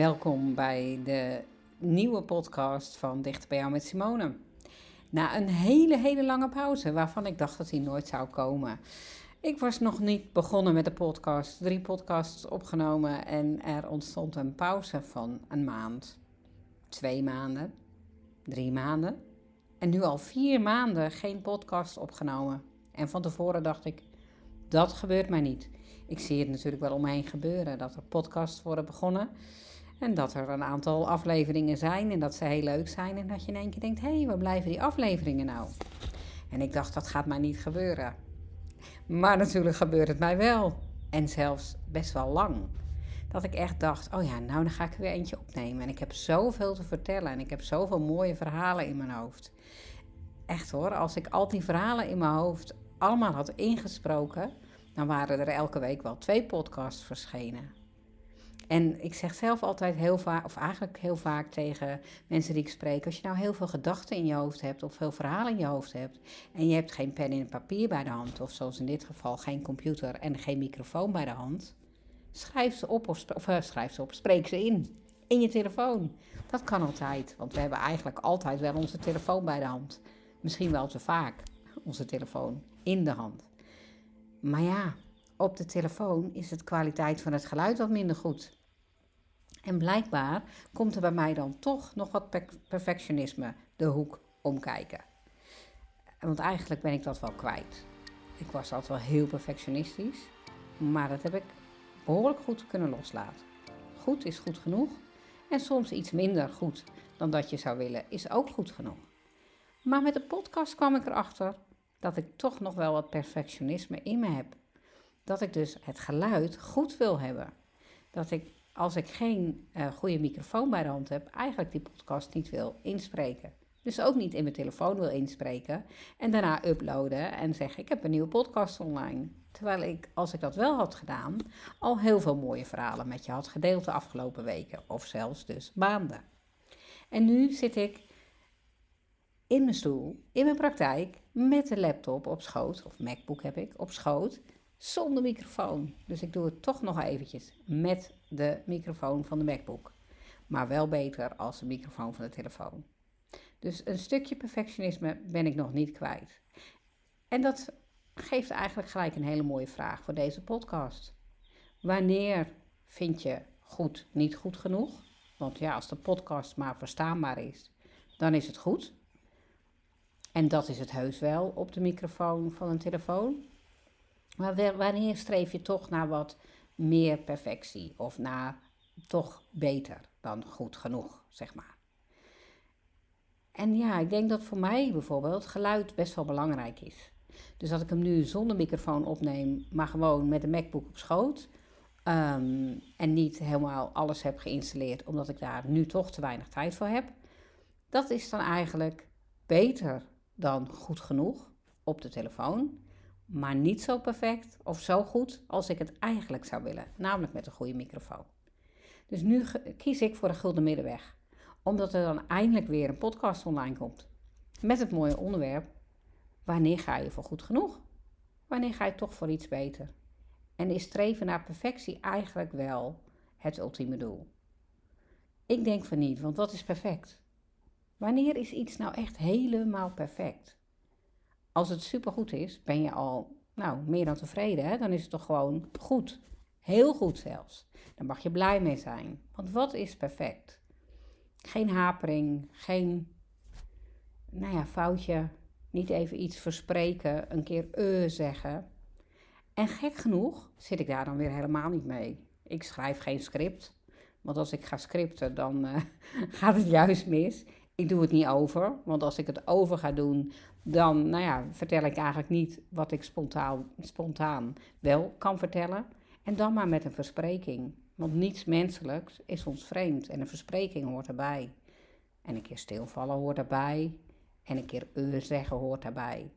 Welkom bij de nieuwe podcast van Dichter bij jou met Simone. Na een hele, hele lange pauze, waarvan ik dacht dat die nooit zou komen. Ik was nog niet begonnen met de podcast, drie podcasts opgenomen en er ontstond een pauze van een maand, twee maanden, drie maanden. En nu al vier maanden geen podcast opgenomen. En van tevoren dacht ik, dat gebeurt mij niet. Ik zie het natuurlijk wel om me heen gebeuren, dat er podcasts worden begonnen. En dat er een aantal afleveringen zijn en dat ze heel leuk zijn. En dat je in één keer denkt, hé, hey, waar blijven die afleveringen nou? En ik dacht, dat gaat mij niet gebeuren. Maar natuurlijk gebeurt het mij wel. En zelfs best wel lang. Dat ik echt dacht, oh ja, nou dan ga ik er weer eentje opnemen. En ik heb zoveel te vertellen en ik heb zoveel mooie verhalen in mijn hoofd. Echt hoor, als ik al die verhalen in mijn hoofd allemaal had ingesproken, dan waren er elke week wel twee podcasts verschenen. En ik zeg zelf altijd heel vaak, of eigenlijk heel vaak tegen mensen die ik spreek, als je nou heel veel gedachten in je hoofd hebt of veel verhalen in je hoofd hebt en je hebt geen pen en papier bij de hand, of zoals in dit geval geen computer en geen microfoon bij de hand, schrijf ze op of, of uh, schrijf ze op, spreek ze in. In je telefoon. Dat kan altijd, want we hebben eigenlijk altijd wel onze telefoon bij de hand. Misschien wel te vaak onze telefoon in de hand. Maar ja, op de telefoon is de kwaliteit van het geluid wat minder goed. En blijkbaar komt er bij mij dan toch nog wat perfectionisme de hoek omkijken. Want eigenlijk ben ik dat wel kwijt. Ik was altijd wel heel perfectionistisch, maar dat heb ik behoorlijk goed kunnen loslaten. Goed is goed genoeg en soms iets minder goed dan dat je zou willen is ook goed genoeg. Maar met de podcast kwam ik erachter dat ik toch nog wel wat perfectionisme in me heb. Dat ik dus het geluid goed wil hebben. Dat ik als ik geen uh, goede microfoon bij de hand heb, eigenlijk die podcast niet wil inspreken. Dus ook niet in mijn telefoon wil inspreken en daarna uploaden en zeggen: Ik heb een nieuwe podcast online. Terwijl ik, als ik dat wel had gedaan, al heel veel mooie verhalen met je had gedeeld de afgelopen weken of zelfs dus maanden. En nu zit ik in mijn stoel, in mijn praktijk, met de laptop op schoot, of MacBook heb ik op schoot, zonder microfoon. Dus ik doe het toch nog eventjes met de microfoon van de MacBook. Maar wel beter als de microfoon van de telefoon. Dus een stukje perfectionisme ben ik nog niet kwijt. En dat geeft eigenlijk gelijk een hele mooie vraag voor deze podcast. Wanneer vind je goed niet goed genoeg? Want ja, als de podcast maar verstaanbaar is, dan is het goed. En dat is het heus wel op de microfoon van een telefoon. Maar wanneer streef je toch naar wat meer perfectie of naar toch beter dan goed genoeg, zeg maar? En ja, ik denk dat voor mij bijvoorbeeld geluid best wel belangrijk is. Dus dat ik hem nu zonder microfoon opneem, maar gewoon met een MacBook op schoot. Ehm, en niet helemaal alles heb geïnstalleerd, omdat ik daar nu toch te weinig tijd voor heb. Dat is dan eigenlijk beter dan goed genoeg op de telefoon maar niet zo perfect of zo goed als ik het eigenlijk zou willen, namelijk met een goede microfoon. Dus nu kies ik voor de gulden middenweg, omdat er dan eindelijk weer een podcast online komt. Met het mooie onderwerp: wanneer ga je voor goed genoeg? Wanneer ga je toch voor iets beter? En is streven naar perfectie eigenlijk wel het ultieme doel? Ik denk van niet, want wat is perfect? Wanneer is iets nou echt helemaal perfect? Als het supergoed is, ben je al nou, meer dan tevreden. Hè? Dan is het toch gewoon goed. Heel goed zelfs. Dan mag je blij mee zijn. Want wat is perfect? Geen hapering, geen nou ja, foutje. Niet even iets verspreken, een keer uh zeggen. En gek genoeg zit ik daar dan weer helemaal niet mee. Ik schrijf geen script. Want als ik ga scripten, dan uh, gaat het juist mis. Ik doe het niet over, want als ik het over ga doen, dan nou ja, vertel ik eigenlijk niet wat ik spontaan, spontaan wel kan vertellen. En dan maar met een verspreking. Want niets menselijks is ons vreemd en een verspreking hoort erbij. En een keer stilvallen hoort erbij. En een keer uh zeggen hoort erbij.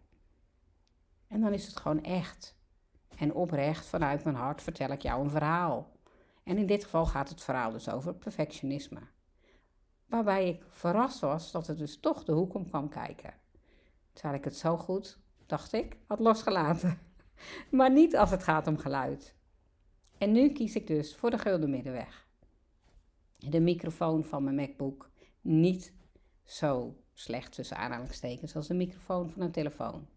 En dan is het gewoon echt. En oprecht vanuit mijn hart vertel ik jou een verhaal. En in dit geval gaat het verhaal dus over perfectionisme. Waarbij ik verrast was dat het dus toch de hoek om kwam kijken. Terwijl ik het zo goed, dacht ik, had losgelaten. Maar niet als het gaat om geluid. En nu kies ik dus voor de gulden middenweg. de microfoon van mijn MacBook niet zo slecht tussen aanhalingstekens als de microfoon van een telefoon.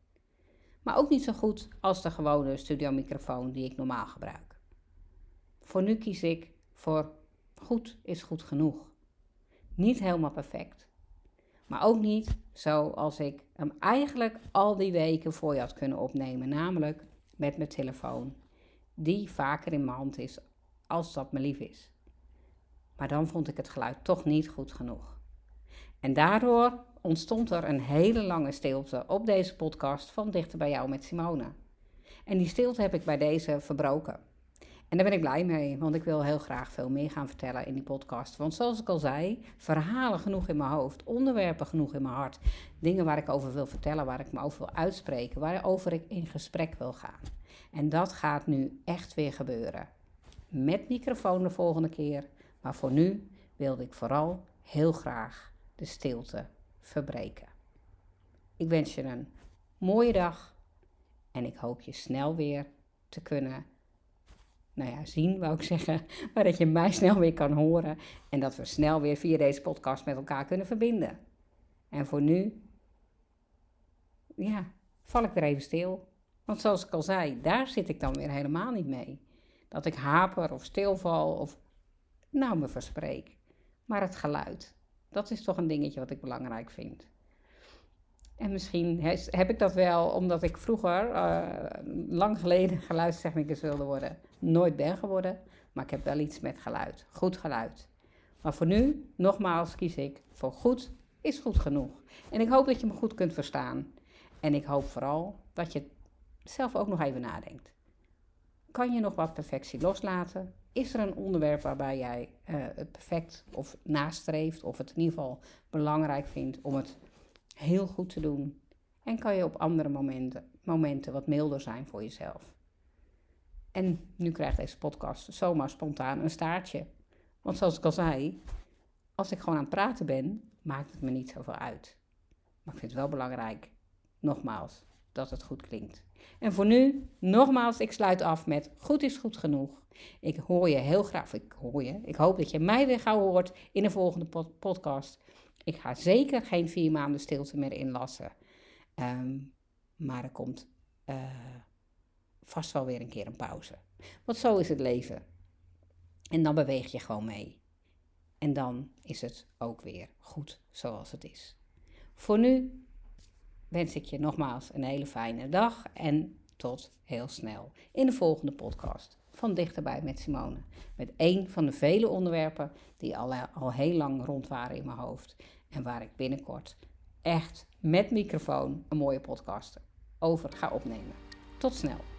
Maar ook niet zo goed als de gewone studiomicrofoon die ik normaal gebruik. Voor nu kies ik voor goed is goed genoeg. Niet helemaal perfect. Maar ook niet zoals ik hem eigenlijk al die weken voor je had kunnen opnemen. Namelijk met mijn telefoon. Die vaker in mijn hand is als dat me lief is. Maar dan vond ik het geluid toch niet goed genoeg. En daardoor ontstond er een hele lange stilte op deze podcast van Dichter bij jou met Simone. En die stilte heb ik bij deze verbroken. En daar ben ik blij mee, want ik wil heel graag veel meer gaan vertellen in die podcast. Want zoals ik al zei, verhalen genoeg in mijn hoofd, onderwerpen genoeg in mijn hart, dingen waar ik over wil vertellen, waar ik me over wil uitspreken, waarover ik in gesprek wil gaan. En dat gaat nu echt weer gebeuren. Met microfoon de volgende keer, maar voor nu wilde ik vooral heel graag de stilte verbreken. Ik wens je een mooie dag en ik hoop je snel weer te kunnen nou ja, zien, wou ik zeggen. Maar dat je mij snel weer kan horen. En dat we snel weer via deze podcast met elkaar kunnen verbinden. En voor nu, ja, val ik er even stil. Want zoals ik al zei, daar zit ik dan weer helemaal niet mee. Dat ik haper of stilval of nou me verspreek. Maar het geluid, dat is toch een dingetje wat ik belangrijk vind. En misschien heb ik dat wel omdat ik vroeger, uh, lang geleden, geluidstechnicus wilde worden. Nooit ben geworden, maar ik heb wel iets met geluid. Goed geluid. Maar voor nu, nogmaals, kies ik voor goed is goed genoeg. En ik hoop dat je me goed kunt verstaan. En ik hoop vooral dat je zelf ook nog even nadenkt. Kan je nog wat perfectie loslaten? Is er een onderwerp waarbij jij uh, het perfect of nastreeft, of het in ieder geval belangrijk vindt om het heel goed te doen. En kan je op andere momenten, momenten wat milder zijn voor jezelf. En nu krijgt deze podcast zomaar spontaan een staartje. Want zoals ik al zei, als ik gewoon aan het praten ben, maakt het me niet zoveel uit. Maar ik vind het wel belangrijk, nogmaals, dat het goed klinkt. En voor nu, nogmaals, ik sluit af met goed is goed genoeg. Ik hoor je heel graag, ik hoor je, ik hoop dat je mij weer gauw hoort in de volgende podcast. Ik ga zeker geen vier maanden stilte meer inlassen. Ehm, maar er komt uh, vast wel weer een keer een pauze. Want zo is het leven. En dan beweeg je gewoon mee. En dan is het ook weer goed zoals het is. Voor nu wens ik je nogmaals een hele fijne dag en tot heel snel in de volgende podcast van Dichterbij met Simone. Met één van de vele onderwerpen die al, al heel lang rond waren in mijn hoofd. En waar ik binnenkort echt met microfoon een mooie podcast over ga opnemen. Tot snel.